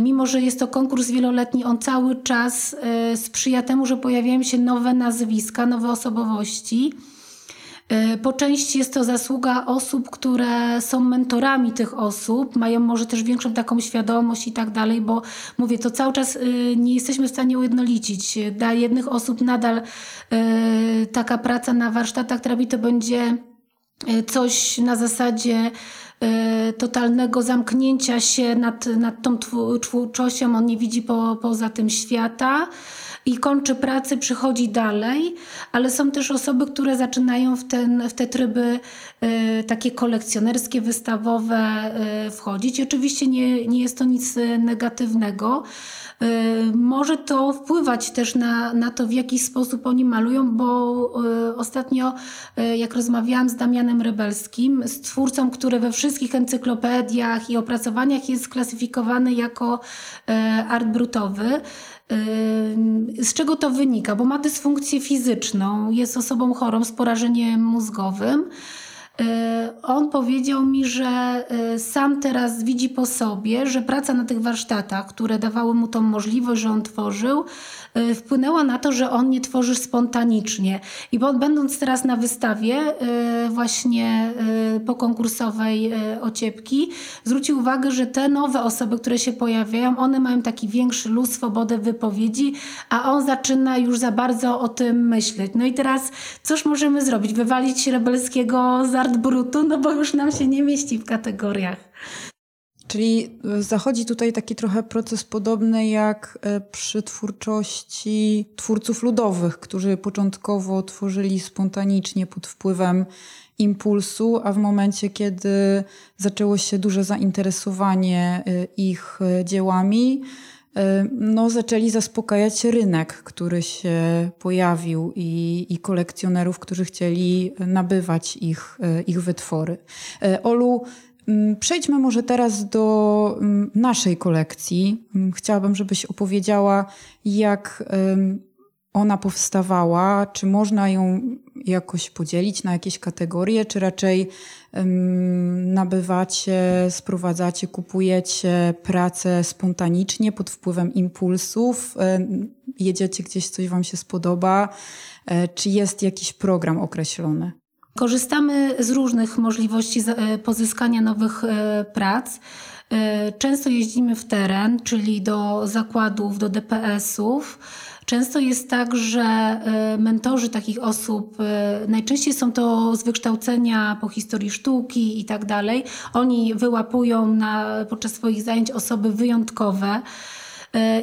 Mimo, że jest to konkurs wieloletni, on cały czas sprzyja temu, że pojawiają się nowe nazwiska, nowe osobowości. E, po części jest to zasługa osób, które są mentorami tych osób, mają może też większą taką świadomość i tak dalej, bo mówię, to cały czas e, nie jesteśmy w stanie ujednolicić. Dla jednych osób nadal e, taka praca na warsztatach terapii to będzie coś na zasadzie totalnego zamknięcia się nad, nad tą twórczością, on nie widzi po, poza tym świata i kończy pracę, przychodzi dalej, ale są też osoby, które zaczynają w, ten, w te tryby y, takie kolekcjonerskie, wystawowe y, wchodzić. Oczywiście nie, nie jest to nic negatywnego. Y, może to wpływać też na, na to, w jaki sposób oni malują, bo y, ostatnio, y, jak rozmawiałam z Damianem Rebelskim, z twórcą, który we wszystkich encyklopediach i opracowaniach jest klasyfikowany jako art brutowy, z czego to wynika? Bo ma dysfunkcję fizyczną, jest osobą chorą z porażeniem mózgowym. On powiedział mi, że sam teraz widzi po sobie, że praca na tych warsztatach, które dawały mu tą możliwość, że on tworzył, Y, wpłynęła na to, że on nie tworzy spontanicznie. I będąc teraz na wystawie y, właśnie y, po konkursowej ociepki, zwrócił uwagę, że te nowe osoby, które się pojawiają, one mają taki większy luz, swobodę wypowiedzi, a on zaczyna już za bardzo o tym myśleć. No i teraz cóż możemy zrobić? Wywalić Rebelskiego z Brutu? No bo już nam się nie mieści w kategoriach. Czyli e, zachodzi tutaj taki trochę proces podobny jak e, przy twórczości twórców ludowych, którzy początkowo tworzyli spontanicznie pod wpływem impulsu, a w momencie, kiedy zaczęło się duże zainteresowanie e, ich dziełami, no, zaczęli zaspokajać rynek, który się pojawił i, i kolekcjonerów, którzy chcieli nabywać ich, ich wytwory. Olu, przejdźmy może teraz do mm, naszej kolekcji. Mm, chciałabym, żebyś opowiedziała, jak ona powstawała, czy można ją jakoś podzielić na jakieś kategorie, czy raczej nabywacie, sprowadzacie, kupujecie pracę spontanicznie pod wpływem impulsów, jedziecie gdzieś, coś wam się spodoba, e, czy jest jakiś program określony? Korzystamy z różnych możliwości e, pozyskania nowych e, prac. E, często jeździmy w teren, czyli do zakładów, do DPS-ów. Często jest tak, że mentorzy takich osób, najczęściej są to z wykształcenia po historii sztuki i tak dalej. Oni wyłapują na, podczas swoich zajęć osoby wyjątkowe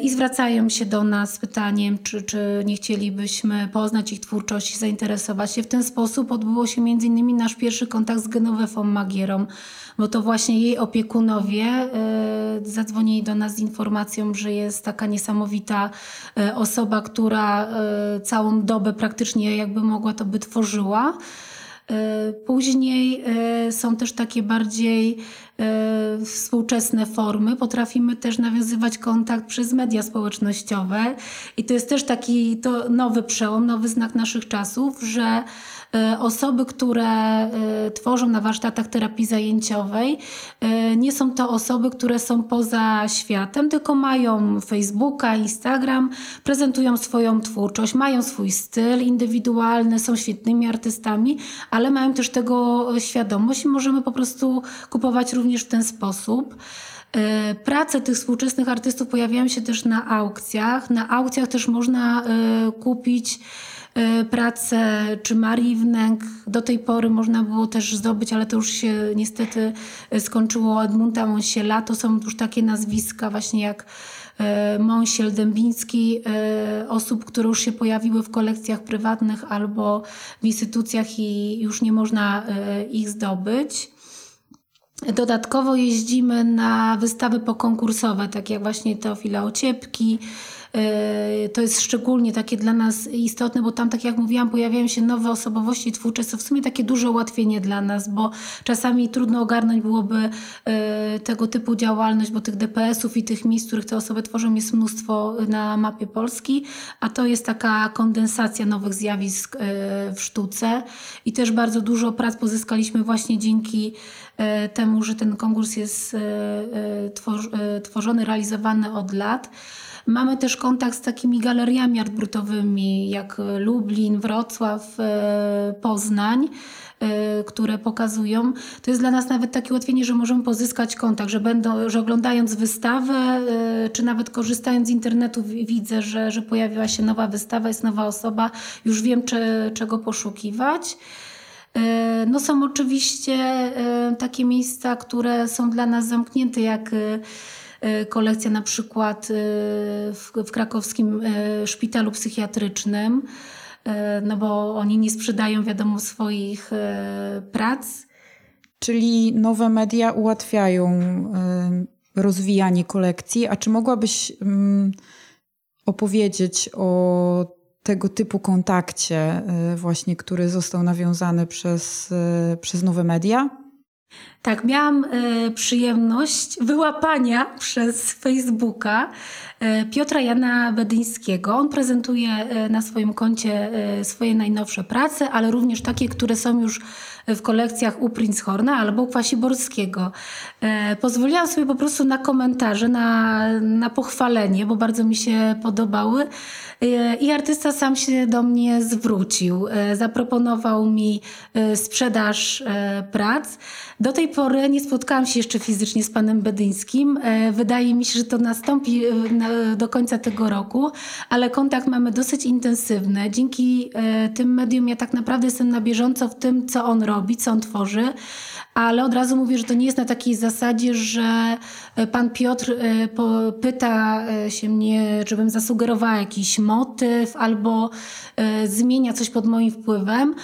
i zwracają się do nas z pytaniem, czy, czy nie chcielibyśmy poznać ich twórczość, zainteresować się. W ten sposób odbyło się innymi nasz pierwszy kontakt z Genowefą Magierą, bo to właśnie jej opiekunowie e, zadzwonili do nas z informacją, że jest taka niesamowita e, osoba, która e, całą dobę praktycznie jakby mogła to by tworzyła. Później są też takie bardziej współczesne formy. Potrafimy też nawiązywać kontakt przez media społecznościowe i to jest też taki to nowy przełom, nowy znak naszych czasów, że E, osoby, które e, tworzą na warsztatach terapii zajęciowej, e, nie są to osoby, które są poza światem, tylko mają Facebooka, Instagram, prezentują swoją twórczość, mają swój styl indywidualny, są świetnymi artystami, ale mają też tego świadomość i możemy po prostu kupować również w ten sposób. Prace tych współczesnych artystów pojawiają się też na aukcjach. Na aukcjach też można kupić E, pracę, czy Marii Wnęk. Do tej pory można było też zdobyć, ale to już się niestety e, skończyło. Edmunda Monsiela to są już takie nazwiska właśnie jak e, Monsiel, Dębiński, osób, które już się pojawiły w kolekcjach prywatnych albo w instytucjach i już nie można ich zdobyć. Dodatkowo jeździmy na wystawy pokonkursowe, tak jak właśnie Teofila Ociepki, to jest szczególnie takie dla nas istotne, bo tam, tak jak mówiłam, pojawiają się nowe osobowości twórcze, co w sumie takie duże ułatwienie dla nas, bo czasami trudno ogarnąć byłoby tego typu działalność, bo tych DPS-ów i tych miejsc, w których te osoby tworzą jest mnóstwo na mapie Polski, a to jest taka kondensacja nowych zjawisk w sztuce i też bardzo dużo prac pozyskaliśmy właśnie dzięki E, temu, że ten konkurs jest e, e, tworzony, realizowany od lat. Mamy też kontakt z takimi galeriami artbrutowymi jak Lublin, Wrocław, Poznań które pokazują. To jest dla nas nawet takie ułatwienie, że możemy pozyskać kontakt, że, będą, że oglądając wystawę, czy nawet korzystając z internetu widzę, że, że pojawiła się nowa wystawa, jest nowa osoba, już wiem czy, czego poszukiwać. E, no są oczywiście e, takie miejsca, które są dla nas zamknięte, jak e, kolekcja na przykład w, w krakowskim szpitalu psychiatrycznym, no bo oni nie sprzedają, wiadomo, swoich prac. Czyli nowe media ułatwiają rozwijanie kolekcji. A czy mogłabyś mm, opowiedzieć o tego typu kontakcie, y, właśnie, który został nawiązany przez, y, przez nowe media? Tak, miałam y, przyjemność wyłapania przez Facebooka Piotra Jana Bedyńskiego. On prezentuje na swoim koncie swoje najnowsze prace, ale również takie, które są już w kolekcjach u Prinzhorna albo u Kwasiborskiego. Pozwoliłam sobie po prostu na komentarze, na, na pochwalenie, bo bardzo mi się podobały. I artysta sam się do mnie zwrócił. E, zaproponował mi e, sprzedaż e, prac. Do tej pory nie spotkałam się jeszcze fizycznie z panem Bedyńskim. Wydaje mi się, że to nastąpi do końca tego roku, ale kontakt mamy dosyć intensywny. Dzięki tym medium ja tak naprawdę jestem na bieżąco w tym, co on robi, co on tworzy ale od razu mówię, że to nie jest na takiej zasadzie, że e, pan Piotr e, pyta e, się mnie, żebym zasugerowała jakiś motyw albo zmienia coś pod moim wpływem,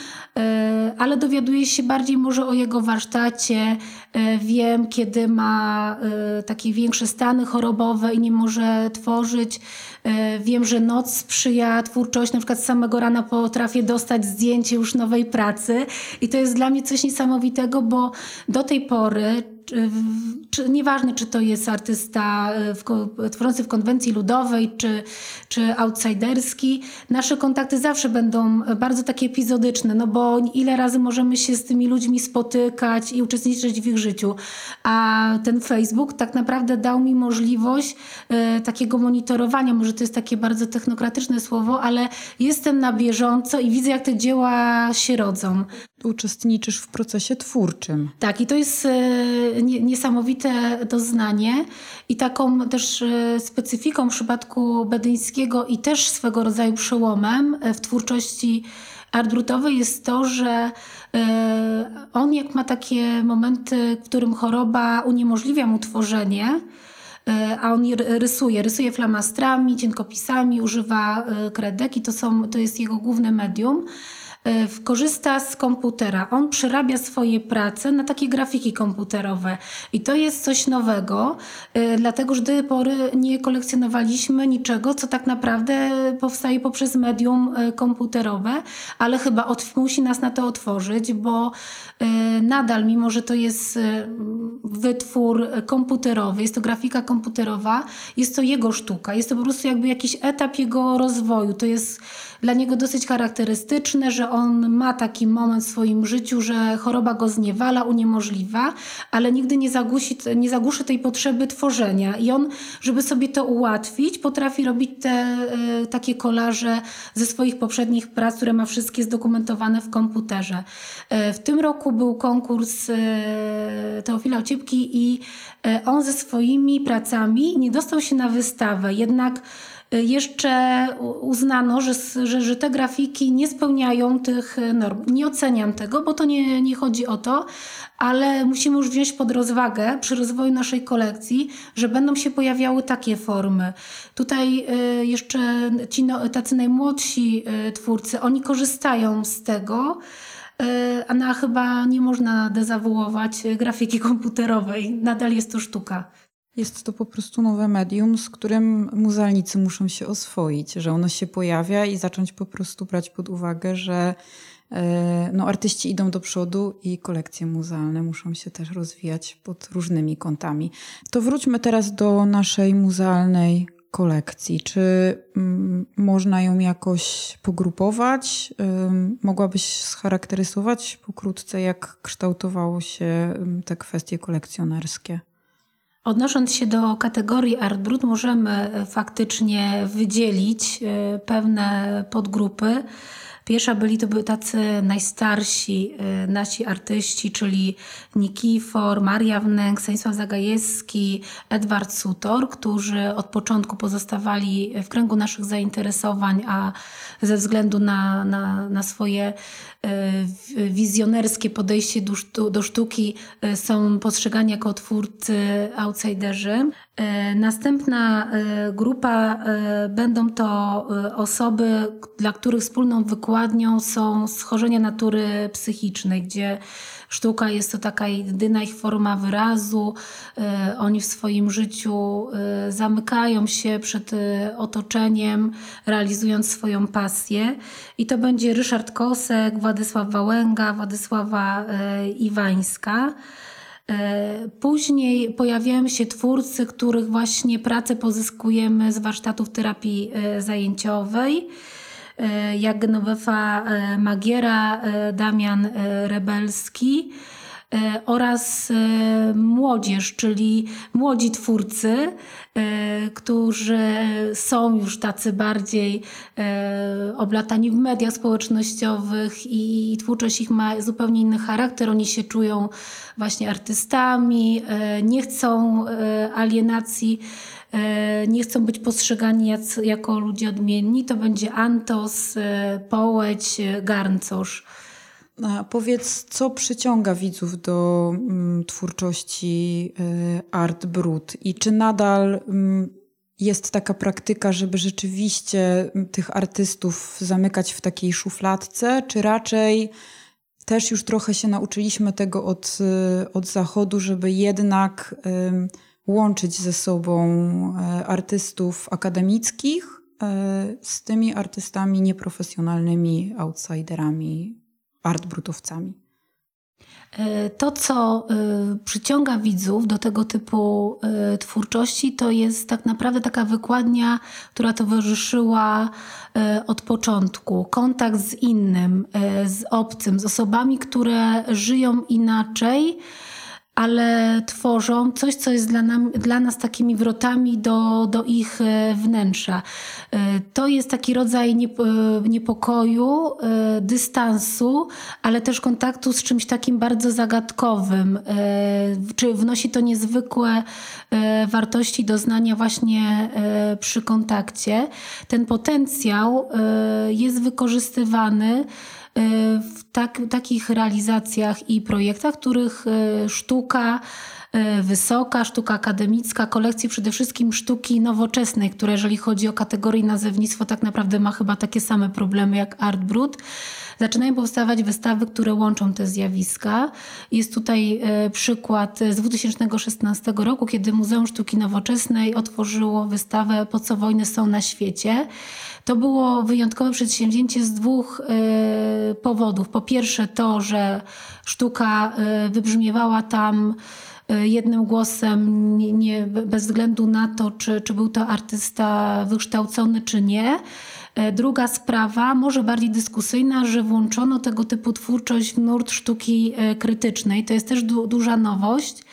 ale dowiaduję się bardziej może o jego warsztacie. Wiem, kiedy ma takie większe stany chorobowe i nie może tworzyć. Wiem, że noc sprzyja twórczości. Na przykład z samego rana potrafię dostać zdjęcie już nowej pracy i to jest dla mnie coś niesamowitego, bo do tej pory czy, czy, nieważne, czy to jest artysta e, w, tworzący w konwencji ludowej, czy, czy outsiderski, nasze kontakty zawsze będą bardzo takie epizodyczne, no bo ile razy możemy się z tymi ludźmi spotykać i uczestniczyć w ich życiu. A ten Facebook tak naprawdę dał mi możliwość e, takiego monitorowania, może to jest takie bardzo technokratyczne słowo, ale jestem na bieżąco i widzę, jak te dzieła się rodzą. Uczestniczysz w procesie twórczym. Tak, i to jest e, niesamowite doznanie i taką też e, specyfiką w przypadku Bedyńskiego i też swego rodzaju przełomem e, w twórczości art brutowej jest to, że e, on jak ma takie momenty, w którym choroba uniemożliwia mu tworzenie, a on rysuje, rysuje flamastrami, cienkopisami, używa kredek i to, są, to jest jego główne medium korzysta z komputera. On przerabia swoje prace na takie grafiki komputerowe. I to jest coś nowego, e, dlatego że do tej pory nie kolekcjonowaliśmy niczego, co tak naprawdę powstaje poprzez medium e, komputerowe, ale chyba musi nas na to otworzyć, bo nadal, mimo że to jest wytwór komputerowy, jest to grafika komputerowa, jest to jego sztuka, jest to po prostu jakby jakiś etap jego rozwoju. To jest dla niego dosyć charakterystyczne, że on ma taki moment w swoim życiu, że choroba go zniewala, uniemożliwa, ale nigdy nie, zagłusi, nie zagłuszy tej potrzeby tworzenia. I on, żeby sobie to ułatwić, potrafi robić te y, takie kolaże ze swoich poprzednich prac, które ma wszystkie zdokumentowane w komputerze. Y, w tym roku był konkurs y, Teofila Ociepki i on ze swoimi pracami nie dostał się na wystawę, jednak jeszcze uznano, że, że, że te grafiki nie spełniają tych norm. Nie oceniam tego, bo to nie, nie chodzi o to, ale musimy już wziąć pod rozwagę przy rozwoju naszej kolekcji, że będą się pojawiały takie formy. Tutaj y, jeszcze ci no, tacy najmłodsi twórcy, oni korzystają z tego, a na chyba nie można dezawuować grafiki komputerowej. Nadal jest to sztuka. Jest to po prostu nowe medium, z którym muzealnicy muszą się oswoić, że ono się pojawia i zacząć po prostu brać pod uwagę, że e, no, artyści idą do przodu i kolekcje muzealne muszą się też rozwijać pod różnymi kątami. To wróćmy teraz do naszej muzealnej kolekcji. Czy mm, można ją jakoś pogrupować? mogłabyś scharakteryzować pokrótce, jak kształtowało się te kwestie kolekcjonerskie? Odnosząc się do kategorii Art Brut, możemy e, faktycznie wydzielić e, pewne podgrupy. Pierwsza byli to byli tacy najstarsi y, nasi artyści, czyli Nikifor, Maria Wnęk, Stanisław Zagajewski, Edward Sutor, którzy od początku pozostawali w kręgu naszych zainteresowań, a ze względu na, na, na swoje wizjonerskie podejście do, do sztuki y, są postrzegani jako twórcy outsiderzy. Następna grupa będą to osoby, dla których wspólną wykładnią są schorzenia natury psychicznej, gdzie sztuka jest to taka jedyna ich forma wyrazu. E, oni w swoim życiu e, zamykają się przed e, otoczeniem, realizując swoją pasję. I to będzie Ryszard Kosek, Władysław Wałęga, Władysława Iwańska. Później pojawiają się twórcy, których właśnie pracę pozyskujemy z warsztatów terapii zajęciowej. E, jak Genovefa e, Magiera, e, Damian Rebelski oraz młodzież, czyli młodzi twórcy, którzy są już tacy bardziej oblatani w mediach społecznościowych i twórczość ich ma zupełnie inny charakter. Oni się czują właśnie artystami, nie chcą alienacji nie chcą być postrzegani jako ludzie odmienni, to będzie Antos, e, Połeć, e, Garncosz. A powiedz, co przyciąga widzów do mm, twórczości Art Brut i czy nadal mm, jest taka praktyka, żeby rzeczywiście mm, tych artystów zamykać w takiej szufladce, czy raczej też już trochę się nauczyliśmy tego od, od zachodu, żeby jednak łączyć ze sobą e, artystów akademickich e, z tymi artystami nieprofesjonalnymi, outsiderami, artbrutowcami. E, to, co przyciąga widzów do tego typu twórczości, to jest tak naprawdę taka wykładnia, która towarzyszyła od początku. Kontakt z innym, z obcym, z osobami, które żyją inaczej ale tworzą coś, co jest dla, nam, dla nas takimi wrotami do, do ich e, wnętrza. E, to jest taki rodzaj e, niepokoju, dystansu, ale też kontaktu z czymś takim bardzo zagadkowym. Czy wnosi to niezwykłe wartości doznania właśnie przy kontakcie. Ten potencjał jest wykorzystywany w tak, takich realizacjach i projektach, których e, sztuka e, wysoka, sztuka akademicka, kolekcji przede wszystkim sztuki nowoczesnej, która jeżeli chodzi o kategorię nazewnictwo tak naprawdę ma chyba takie same problemy jak Art Brut. Zaczynają powstawać wystawy, które łączą te zjawiska. Jest tutaj przykład z 2016 roku, kiedy Muzeum Sztuki Nowoczesnej otworzyło wystawę Po co wojny są na świecie. To było wyjątkowe przedsięwzięcie z dwóch y, powodów. Po pierwsze to, że sztuka y, wybrzmiewała tam y, jednym głosem, nie, nie, bez względu na to, czy, czy był to artysta wykształcony, czy nie. Druga sprawa, może bardziej dyskusyjna, że włączono tego typu twórczość w nurt sztuki krytycznej. To jest też du duża nowość.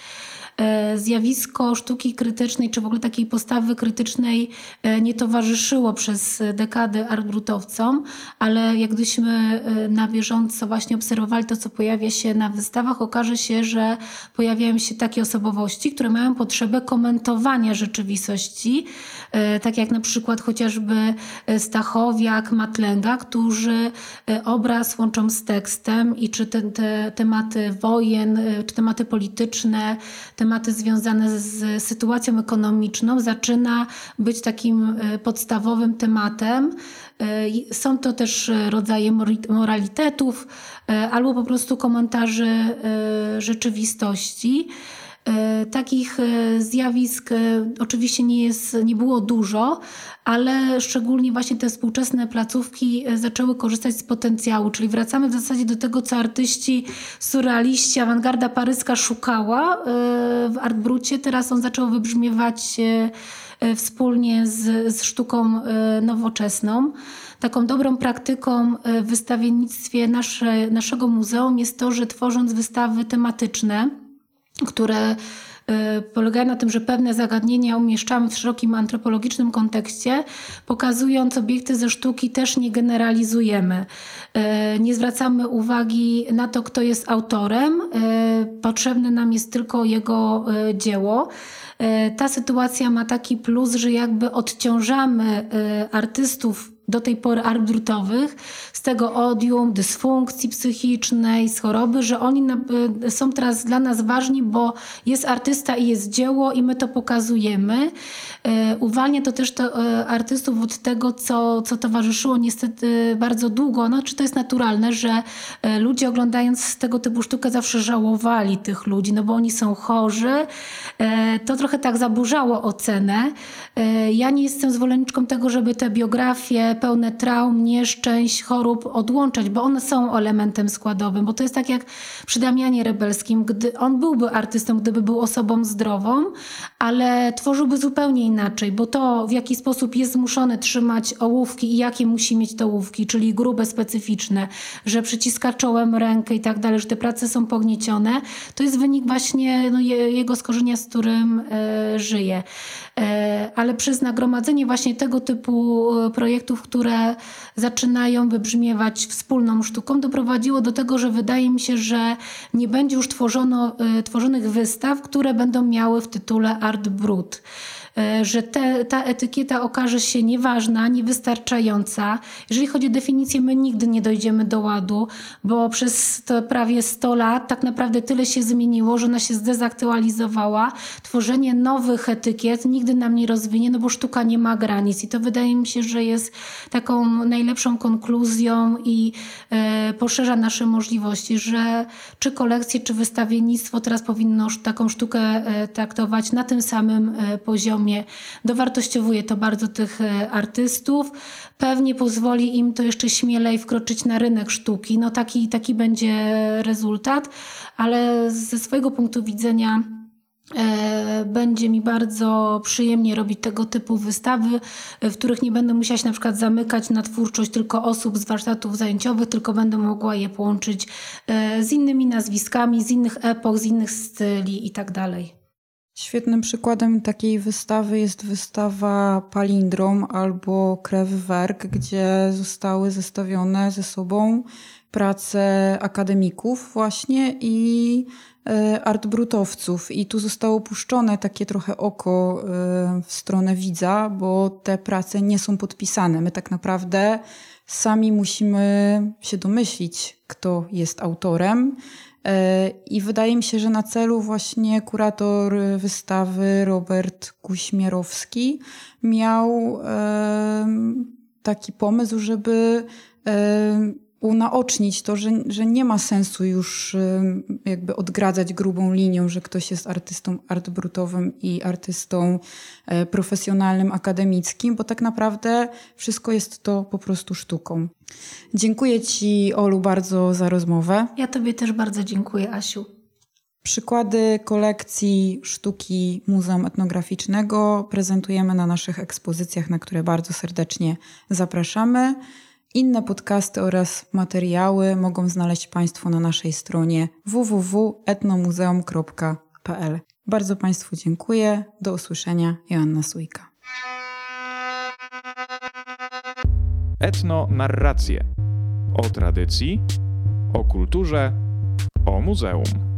E, zjawisko sztuki krytycznej, czy w ogóle takiej postawy krytycznej e, nie towarzyszyło przez dekady artbrutowcom, ale jak gdyśmy e, na bieżąco właśnie obserwowali to, co pojawia się na wystawach, okaże się, że pojawiają się takie osobowości, które mają potrzebę komentowania rzeczywistości, tak jak na przykład chociażby Stachowiak, Matlęga, którzy obraz łączą z tekstem i czy te, te tematy wojen, czy tematy polityczne, tematy związane z sytuacją ekonomiczną zaczyna być takim e, podstawowym tematem. E, są to też rodzaje moralitetów e, albo po prostu komentarzy rzeczywistości. Takich zjawisk oczywiście nie, jest, nie było dużo, ale szczególnie właśnie te współczesne placówki zaczęły korzystać z potencjału, czyli wracamy w zasadzie do tego, co artyści, surrealiści, awangarda paryska szukała w Artbrucie. Teraz on zaczął wybrzmiewać E, wspólnie z, z sztuką e, nowoczesną. Taką dobrą praktyką e, w wystawiennictwie nasze, naszego muzeum jest to, że tworząc wystawy tematyczne, które polegają na tym, że pewne zagadnienia umieszczamy w szerokim antropologicznym kontekście, pokazując obiekty ze sztuki też nie generalizujemy. Nie zwracamy uwagi na to, kto jest autorem. Potrzebne nam jest tylko jego dzieło. Ta sytuacja ma taki plus, że jakby odciążamy artystów do tej pory arbitrutowych z tego odium, dysfunkcji psychicznej, z choroby, że oni y, są teraz dla nas ważni, bo jest artysta i jest dzieło i my to pokazujemy. Y, uwalnia to też to y, artystów od tego, co, co towarzyszyło niestety bardzo długo. No, czy to jest naturalne, że ludzie oglądając tego typu sztukę zawsze żałowali tych ludzi, no bo oni są chorzy. To trochę tak zaburzało ocenę. Ja nie jestem zwolenniczką tego, żeby te biografie pełne traum, nieszczęść, chorób odłączać, bo one są elementem składowym, bo to jest tak jak przy Damianie Rebelskim, gdy on byłby artystą, gdyby był osobą zdrową, ale tworzyłby zupełnie inaczej, bo to w jaki sposób jest zmuszony trzymać ołówki i jakie musi mieć te ołówki, czyli grube, specyficzne, że przyciska czołem rękę i tak dalej, że te prace są pogniecione, to jest wynik właśnie no, jego skorzenia, z którym e, żyje. E, ale przez nagromadzenie właśnie tego typu e, projektów, które zaczynają wybrzmiewać wspólną sztuką, doprowadziło do tego, że wydaje mi się, że nie będzie już tworzono, e, tworzonych wystaw, które będą miały w tytule Art Brut. E, że te, ta etykieta okaże się nieważna, niewystarczająca. Jeżeli chodzi o definicję, my nigdy nie dojdziemy do ładu, bo przez to prawie 100 lat tak naprawdę tyle się zmieniło, że ona się zdezaktualizowała. Tworzenie nowych etykiet nigdy nam nie rozwinie, no bo sztuka nie ma granic i to wydaje mi się, że jest taką najlepszą konkluzją i e, poszerza nasze możliwości, że czy kolekcje, czy wystawiennictwo teraz powinno taką sztukę e, traktować na tym samym poziomie poziomie. Dowartościowuje to bardzo tych e, artystów. Pewnie pozwoli im to jeszcze śmielej wkroczyć na rynek sztuki. No taki, taki będzie rezultat, ale ze swojego punktu widzenia e, będzie mi bardzo przyjemnie robić tego typu wystawy, w których nie będę musiała się na przykład zamykać na twórczość tylko osób z warsztatów zajęciowych, tylko będę mogła je połączyć e, z innymi nazwiskami, z innych epok, z innych styli itd. Świetnym przykładem takiej wystawy jest wystawa Palindrom albo Krew Werk, gdzie zostały zestawione ze sobą prace akademików właśnie i e, artbrutowców. I tu zostało puszczone takie trochę oko e, w stronę widza, bo te prace nie są podpisane. My tak naprawdę sami musimy się domyślić, kto jest autorem. I wydaje mi się, że na celu właśnie kurator wystawy Robert Kuśmierowski miał taki pomysł, żeby unaocznić to, że, że nie ma sensu już jakby odgradzać grubą linią, że ktoś jest artystą artbrutowym i artystą e, profesjonalnym, akademickim, bo tak naprawdę wszystko jest to po prostu sztuką. Dziękuję Ci, Olu, bardzo za rozmowę. Ja Tobie też bardzo dziękuję, Asiu. Przykłady kolekcji sztuki Muzeum Etnograficznego prezentujemy na naszych ekspozycjach, na które bardzo serdecznie zapraszamy. Inne podcasty oraz materiały mogą znaleźć Państwo na naszej stronie www.etnomuzeum.pl. Bardzo Państwu dziękuję. Do usłyszenia. Joanna Sujka. Etno narracje o tradycji, o kulturze, o muzeum.